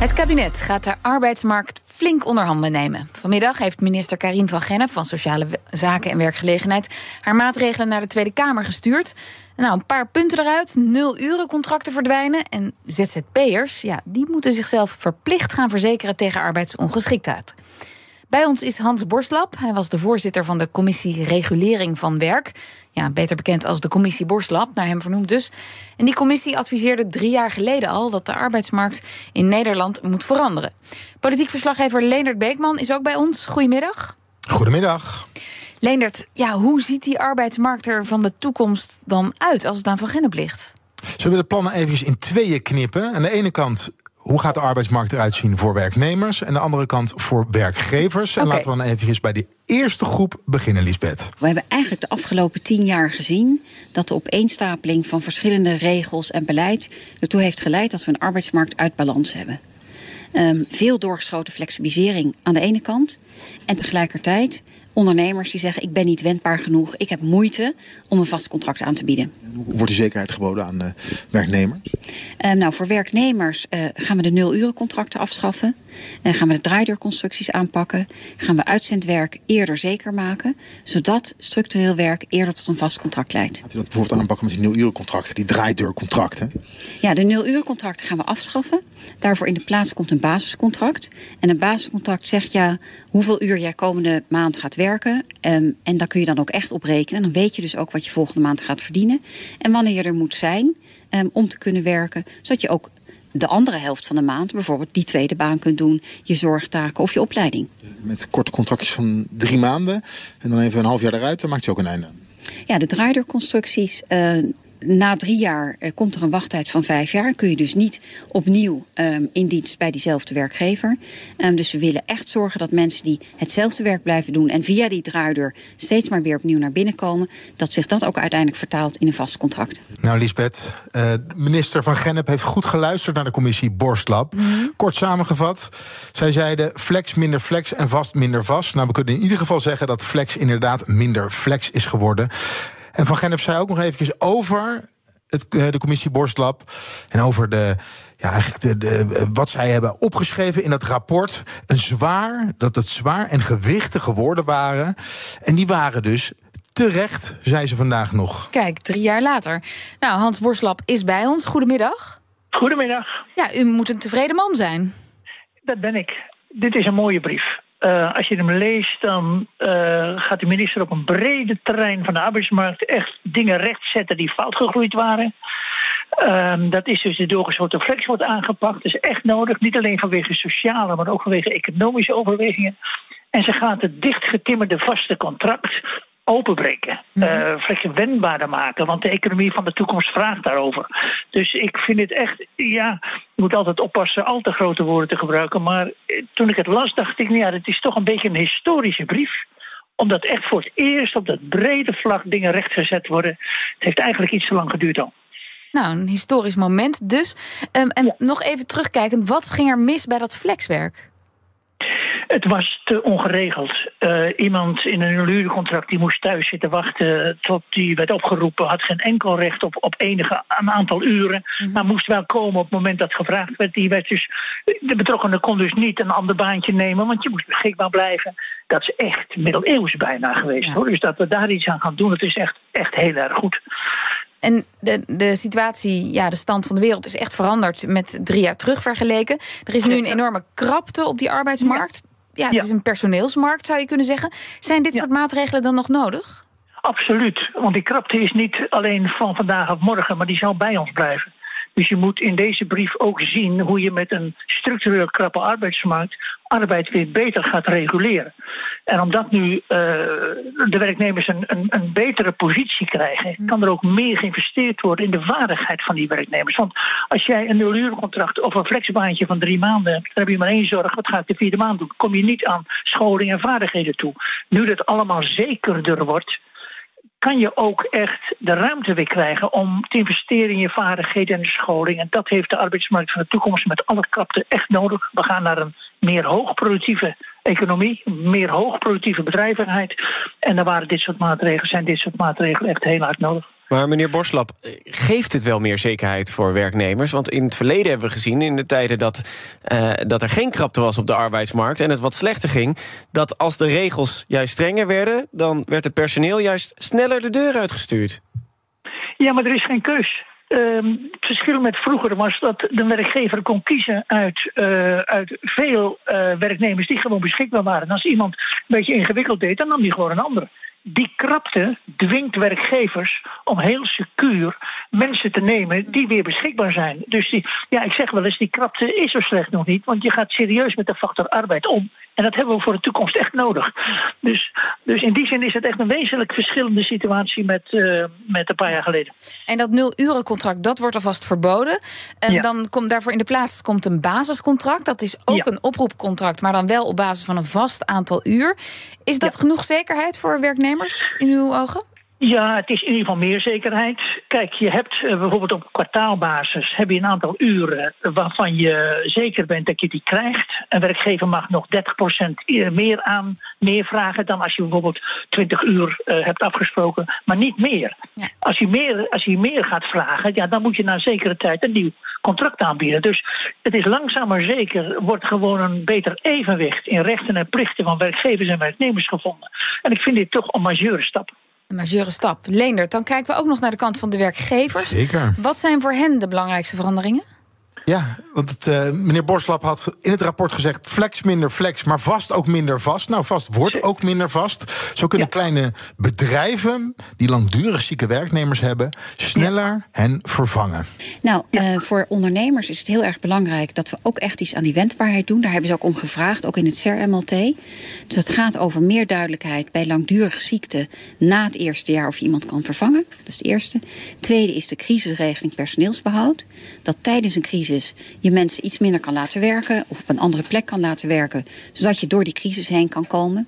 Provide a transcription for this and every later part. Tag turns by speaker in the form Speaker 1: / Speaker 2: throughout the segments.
Speaker 1: Het kabinet gaat de arbeidsmarkt flink onder handen nemen. Vanmiddag heeft minister Karin van Gennep van Sociale Zaken en Werkgelegenheid haar maatregelen naar de Tweede Kamer gestuurd. Nou, een paar punten eruit. Nul uren contracten verdwijnen. En ZZP'ers, ja, die moeten zichzelf verplicht gaan verzekeren tegen arbeidsongeschiktheid. Bij ons is Hans Borstlap. Hij was de voorzitter van de commissie Regulering van Werk. Ja, beter bekend als de commissie Borstlap, naar hem vernoemd dus. En die commissie adviseerde drie jaar geleden al dat de arbeidsmarkt in Nederland moet veranderen. Politiek verslaggever Leendert Beekman is ook bij ons. Goedemiddag.
Speaker 2: Goedemiddag.
Speaker 1: Leendert, ja, hoe ziet die arbeidsmarkt er van de toekomst dan uit als het aan Van Gennep ligt?
Speaker 2: Zullen we de plannen even in tweeën knippen? Aan de ene kant hoe gaat de arbeidsmarkt eruit zien voor werknemers? En aan de andere kant voor werkgevers. En laten we dan even bij de eerste groep beginnen, Lisbeth.
Speaker 3: We hebben eigenlijk de afgelopen tien jaar gezien dat de opeenstapeling van verschillende regels en beleid ertoe heeft geleid dat we een arbeidsmarkt uit balans hebben. Um, veel doorgeschoten flexibilisering aan de ene kant. En tegelijkertijd ondernemers die zeggen: Ik ben niet wendbaar genoeg, ik heb moeite om een vast contract aan te bieden.
Speaker 2: Hoe wordt die zekerheid geboden aan uh, werknemers?
Speaker 3: Uh, nou, voor werknemers uh, gaan we de nul-urencontracten afschaffen. Gaan we de draaideurconstructies aanpakken. Gaan we uitzendwerk eerder zeker maken. Zodat structureel werk eerder tot een vast contract leidt.
Speaker 2: Gaat u dat bijvoorbeeld aanpakken met die nul-urencontracten, die draaideurcontracten?
Speaker 3: Ja, de nul-urencontracten gaan we afschaffen. Daarvoor in de plaats komt een basiscontract. En een basiscontract zegt ja hoeveel uur jij komende maand gaat werken. Um, en daar kun je dan ook echt op rekenen. Dan weet je dus ook wat je volgende maand gaat verdienen. En wanneer je er moet zijn um, om te kunnen werken. Zodat je ook de andere helft van de maand bijvoorbeeld die tweede baan kunt doen. Je zorgtaken of je opleiding.
Speaker 2: Met korte contractjes van drie maanden. En dan even een half jaar eruit. Dan maakt je ook een einde aan.
Speaker 3: Ja, de draaiderconstructies. Uh, na drie jaar uh, komt er een wachttijd van vijf jaar. Kun je dus niet opnieuw um, in dienst bij diezelfde werkgever. Um, dus we willen echt zorgen dat mensen die hetzelfde werk blijven doen... en via die draaideur steeds maar weer opnieuw naar binnen komen... dat zich dat ook uiteindelijk vertaalt in een vast contract.
Speaker 2: Nou, Lisbeth, uh, minister Van Gennep heeft goed geluisterd naar de commissie Borstlab. Mm -hmm. Kort samengevat, zij zeiden flex minder flex en vast minder vast. Nou, we kunnen in ieder geval zeggen dat flex inderdaad minder flex is geworden... En Van Gennep zei ook nog eventjes over het, de commissie Borstlab en over de, ja, de, de, wat zij hebben opgeschreven in dat rapport. Een zwaar, dat het zwaar en gewichtige woorden waren. En die waren dus terecht, zei ze vandaag nog.
Speaker 1: Kijk, drie jaar later. Nou, Hans Borstlab is bij ons. Goedemiddag.
Speaker 4: Goedemiddag.
Speaker 1: Ja, u moet een tevreden man zijn.
Speaker 4: Dat ben ik. Dit is een mooie brief. Uh, als je hem leest, dan uh, gaat de minister op een brede terrein van de arbeidsmarkt echt dingen rechtzetten die fout gegroeid waren. Uh, dat is dus de doorgeschoten flex wordt aangepakt. Dat is echt nodig, niet alleen vanwege sociale, maar ook vanwege economische overwegingen. En ze gaat het dichtgetimmerde vaste contract openbreken. Mm -hmm. wendbaarder maken. Want de economie van de toekomst vraagt daarover. Dus ik vind het echt, ja, je moet altijd oppassen al te grote woorden te gebruiken. Maar eh, toen ik het las, dacht ik, nou ja, het is toch een beetje een historische brief omdat echt voor het eerst op dat brede vlak dingen rechtgezet worden. Het heeft eigenlijk iets te lang geduurd al.
Speaker 1: Nou, een historisch moment dus. Um, en ja. nog even terugkijken, wat ging er mis bij dat flexwerk?
Speaker 4: Het was te ongeregeld. Uh, iemand in een huurcontract die moest thuis zitten wachten tot die werd opgeroepen, had geen enkel recht op, op enige een aantal uren, mm -hmm. maar moest wel komen op het moment dat gevraagd werd. Die werd dus, de betrokkenen kon dus niet een ander baantje nemen, want je moest beschikbaar blijven. Dat is echt middeleeuws bijna geweest. Ja. Hoor. Dus dat we daar iets aan gaan doen, dat is echt, echt heel erg goed.
Speaker 1: En de, de situatie, ja, de stand van de wereld is echt veranderd met drie jaar terug vergeleken. Er is nu een enorme krapte op die arbeidsmarkt. Ja, het ja. is een personeelsmarkt, zou je kunnen zeggen. Zijn dit ja. soort maatregelen dan nog nodig?
Speaker 4: Absoluut, want die krapte is niet alleen van vandaag of morgen, maar die zal bij ons blijven. Dus je moet in deze brief ook zien hoe je met een structureel krappe arbeidsmarkt arbeid weer beter gaat reguleren. En omdat nu uh, de werknemers een, een, een, betere positie krijgen, kan er ook meer geïnvesteerd worden in de vaardigheid van die werknemers. Want als jij een nulurencontract of een flexbaantje van drie maanden hebt, dan heb je maar één zorg: wat ga ik de vierde maand doen? Kom je niet aan scholing en vaardigheden toe. Nu dat allemaal zekerder wordt kan je ook echt de ruimte weer krijgen om te investeren in je vaardigheden en de scholing. En dat heeft de arbeidsmarkt van de toekomst met alle krapten echt nodig. We gaan naar een meer hoogproductieve economie, meer hoogproductieve bedrijvigheid. En daar waren dit soort maatregelen, zijn dit soort maatregelen echt heel hard nodig.
Speaker 5: Maar meneer Borslap, geeft het wel meer zekerheid voor werknemers? Want in het verleden hebben we gezien, in de tijden dat, uh, dat er geen krapte was op de arbeidsmarkt en het wat slechter ging, dat als de regels juist strenger werden, dan werd het personeel juist sneller de deur uitgestuurd.
Speaker 4: Ja, maar er is geen keus. Uh, het verschil met vroeger was dat de werkgever kon kiezen uit, uh, uit veel werknemers die gewoon beschikbaar waren. En als iemand een beetje ingewikkeld deed, dan nam hij gewoon een andere die krapte dwingt werkgevers om heel secuur mensen te nemen die weer beschikbaar zijn. Dus die, ja, ik zeg wel eens, die krapte is zo slecht nog niet, want je gaat serieus met de factor arbeid om. En dat hebben we voor de toekomst echt nodig. Dus, dus in die zin is het echt een wezenlijk verschillende situatie met, uh, met een paar jaar geleden.
Speaker 1: En dat nul-urencontract, dat wordt alvast verboden. En ja. dan komt daarvoor in de plaats komt een basiscontract. Dat is ook ja. een oproepcontract, maar dan wel op basis van een vast aantal uur. Is dat ja. genoeg zekerheid voor werknemers in uw ogen?
Speaker 4: Ja, het is in ieder geval meer zekerheid. Kijk, je hebt uh, bijvoorbeeld op kwartaalbasis heb je een aantal uren waarvan je zeker bent dat je die krijgt. Een werkgever mag nog 30% meer aan meer vragen dan als je bijvoorbeeld 20 uur uh, hebt afgesproken, maar niet meer. Ja. Als, je meer. als je meer gaat vragen, ja, dan moet je na een zekere tijd een nieuw contract aanbieden. Dus het is langzaam maar zeker, wordt gewoon een beter evenwicht in rechten en plichten van werkgevers en werknemers gevonden. En ik vind dit toch een majeure stap.
Speaker 1: Een majeure stap. Leendert, dan kijken we ook nog naar de kant van de werkgevers.
Speaker 2: Zeker.
Speaker 1: Wat zijn voor hen de belangrijkste veranderingen?
Speaker 2: Ja, want het, uh, meneer Borslap had in het rapport gezegd... flex minder flex, maar vast ook minder vast. Nou, vast wordt ook minder vast. Zo kunnen ja. kleine bedrijven die langdurig zieke werknemers hebben... sneller ja. hen vervangen.
Speaker 3: Nou, uh, voor ondernemers is het heel erg belangrijk... dat we ook echt iets aan die wendbaarheid doen. Daar hebben ze ook om gevraagd, ook in het CER-MLT. Dus het gaat over meer duidelijkheid bij langdurige ziekte... na het eerste jaar of je iemand kan vervangen. Dat is het eerste. Tweede is de crisisregeling personeelsbehoud. Dat tijdens een crisis je mensen iets minder kan laten werken of op een andere plek kan laten werken, zodat je door die crisis heen kan komen.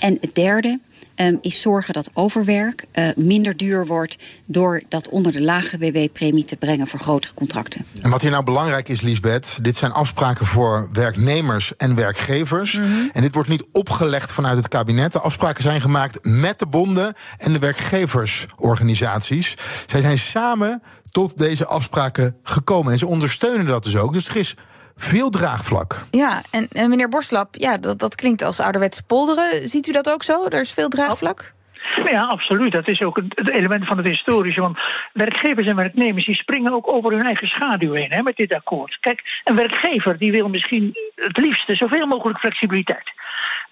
Speaker 3: En het derde um, is zorgen dat overwerk uh, minder duur wordt door dat onder de lage WW-premie te brengen voor grotere contracten.
Speaker 2: En wat hier nou belangrijk is, Liesbeth, dit zijn afspraken voor werknemers en werkgevers. Mm -hmm. En dit wordt niet opgelegd vanuit het kabinet. De afspraken zijn gemaakt met de bonden en de werkgeversorganisaties. Zij zijn samen tot deze afspraken gekomen. En ze ondersteunen dat dus ook. Dus er is veel draagvlak.
Speaker 1: Ja, en, en meneer Borstlap, ja, dat, dat klinkt als ouderwetse polderen. Ziet u dat ook zo? Er is veel draagvlak?
Speaker 4: Ja, absoluut. Dat is ook het element van het historische. Want werkgevers en werknemers die springen ook over hun eigen schaduw heen hè, met dit akkoord. Kijk, een werkgever die wil misschien het liefste zoveel mogelijk flexibiliteit.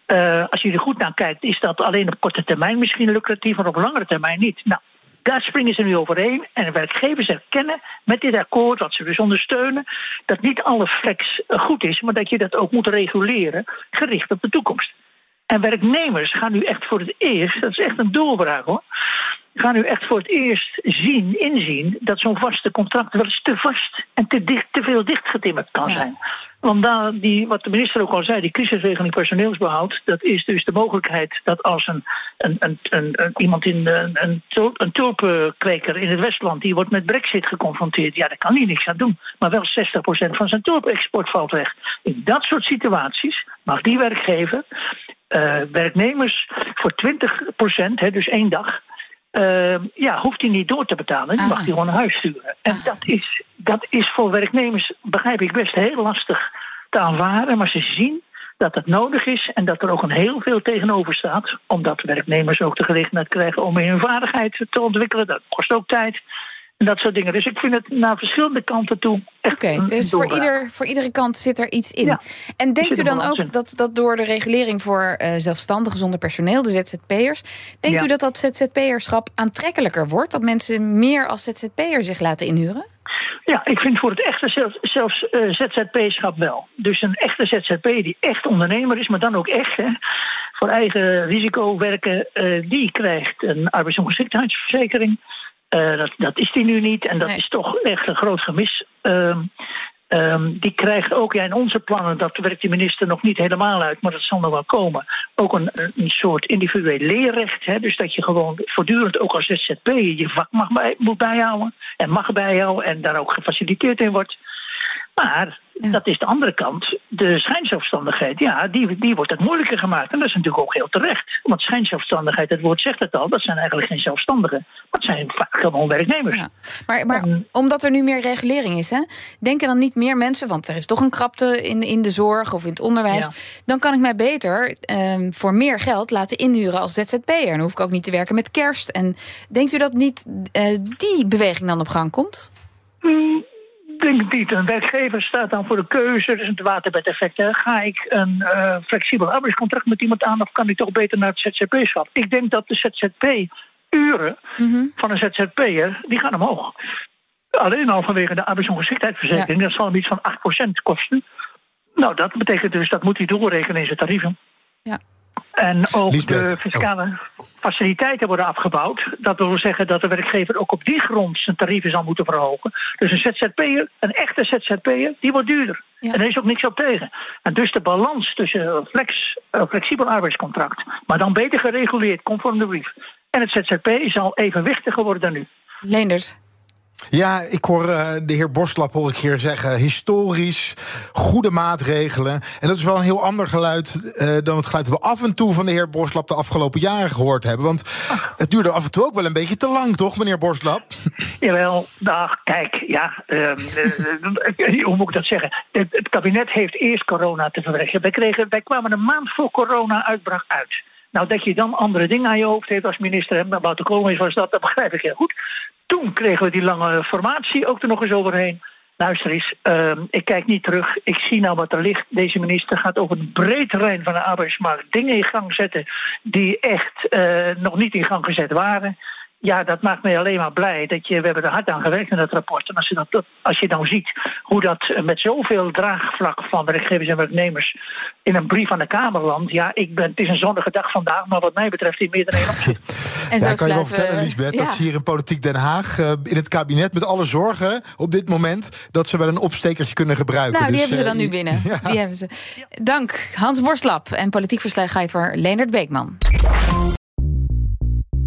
Speaker 4: Uh, als je er goed naar kijkt, is dat alleen op korte termijn misschien lucratief, maar op langere termijn niet. Nou, daar springen ze nu overheen. En werkgevers erkennen met dit akkoord, wat ze dus ondersteunen, dat niet alle flex goed is, maar dat je dat ook moet reguleren, gericht op de toekomst. En werknemers gaan nu echt voor het eerst, dat is echt een doorbraak hoor, gaan nu echt voor het eerst zien, inzien dat zo'n vaste contract wel eens te vast en te, dicht, te veel dichtgetimmerd kan zijn. Want daar, die, wat de minister ook al zei, die crisisregeling personeelsbehoud, dat is dus de mogelijkheid dat als een, een, een, een iemand in een, een, een tulpenkweker in het Westland, die wordt met brexit geconfronteerd, ja, daar kan hij niks aan doen. Maar wel 60% van zijn tulpexport valt weg. In dat soort situaties mag die werkgever uh, werknemers voor 20%, hè, dus één dag, uh, ja, hoeft hij niet door te betalen. Die mag hij gewoon naar huis sturen. En dat is, dat is voor werknemers, begrijp ik best, heel lastig te aanvaarden. Maar ze zien dat het nodig is en dat er ook een heel veel tegenover staat. Omdat werknemers ook de gelegenheid krijgen om hun vaardigheid te ontwikkelen. Dat kost ook tijd. En dat soort dingen. Dus ik vind het naar verschillende kanten toe echt.
Speaker 1: Oké, okay, dus voor, ieder, voor iedere kant zit er iets in. Ja, en denkt u dan ook in. dat, dat door de regulering voor uh, zelfstandigen zonder personeel, de ZZP'ers, denkt ja. u dat dat ZZP'erschap aantrekkelijker wordt? Dat mensen meer als ZZP'er zich laten inhuren?
Speaker 4: Ja, ik vind voor het echte zelfs, zelfs uh, ZZP-schap wel. Dus een echte ZZP die echt ondernemer is, maar dan ook echt hè, voor eigen risico werken, uh, die krijgt een arbeidsongeschiktheidsverzekering. Uh, dat, dat, is die nu niet en dat nee. is toch echt een groot gemis. Uh, Ehm, die krijgt ook ja, in onze plannen, dat werkt de minister nog niet helemaal uit, maar dat zal nog wel komen. Ook een, een soort individueel leerrecht. Hè, dus dat je gewoon voortdurend ook als ZZP je vak mag bij, moet bijhouden en mag bijhouden en daar ook gefaciliteerd in wordt. Maar dat is de andere kant. De schijnzelfstandigheid, ja, die, die wordt het moeilijker gemaakt. En dat is natuurlijk ook heel terecht. Want schijnzelfstandigheid, het woord zegt het al, dat zijn eigenlijk geen zelfstandigen. Maar het zijn vaak gewoon werknemers. Ja.
Speaker 1: Maar, maar omdat er nu meer regulering is, hè, denken dan niet meer mensen, want er is toch een krapte in, in de zorg of in het onderwijs. Dan kan ik mij beter um, voor meer geld laten inhuren als ZZP'er. Dan hoef ik ook niet te werken met kerst. En denkt u dat niet uh, die beweging dan op gang komt?
Speaker 4: Mm denk niet. Een werkgever staat dan voor de keuze, dus het waterbedeffect. Ga ik een uh, flexibel arbeidscontract met iemand aan of kan ik toch beter naar het ZZP-schap? Ik denk dat de ZZP-uren mm van een ZZP'er, die gaan omhoog. Alleen al vanwege de arbeidsongeschiktheidsverzekering, dat zal hem iets van 8% kosten. Nou, dat betekent dus dat moet hij doorrekenen in zijn tarieven. Ja. En ook de fiscale faciliteiten worden afgebouwd. Dat wil zeggen dat de werkgever ook op die grond zijn tarieven zal moeten verhogen. Dus een ZZP'er, een echte ZZP'er, die wordt duurder. En er is ook niks op tegen. En dus de balans tussen flex, flexibel arbeidscontract, maar dan beter gereguleerd, conform de brief, en het ZZP zal evenwichtiger worden dan nu.
Speaker 1: Leenders.
Speaker 2: Ja, ik hoor uh, de heer Borstlap hoor ik hier zeggen. Historisch, goede maatregelen. En dat is wel een heel ander geluid uh, dan het geluid dat we af en toe van de heer Borstlap de afgelopen jaren gehoord hebben. Want het duurde af en toe ook wel een beetje te lang, toch, meneer Borstlap?
Speaker 4: Jawel, dag, kijk, ja, uh, hoe moet ik dat zeggen? Het, kabinet heeft eerst corona te verwerken. Wij, kregen, wij kwamen een maand voor corona uitbraak uit. Nou, dat je dan andere dingen aan je hoofd heeft als minister, de komen is was dat, dat begrijp ik heel goed. Toen kregen we die lange formatie ook er nog eens overheen. Luister eens, uh, ik kijk niet terug. Ik zie nou wat er ligt. Deze minister gaat over een breed terrein van de arbeidsmarkt dingen in gang zetten die echt uh, nog niet in gang gezet waren ja, dat maakt mij alleen maar blij. Dat je, we hebben er hard aan gewerkt in dat rapport. En als je, dat, als je dan ziet hoe dat met zoveel draagvlak van werkgevers en werknemers in een brief aan de Kamer landt. Ja, ik ben, het is een zonnige dag vandaag, maar wat mij betreft in meer dan één opzicht.
Speaker 2: En zo ja, kan je wel vertellen, Lisbeth, ja. dat ze hier in Politiek Den Haag uh, in het kabinet met alle zorgen op dit moment dat ze wel een opstekertje kunnen gebruiken.
Speaker 1: Nou, die dus, hebben ze dan uh, nu binnen. Ja. Die hebben ze. Dank, Hans Borstlap en politiek verslaggever Leonard Beekman.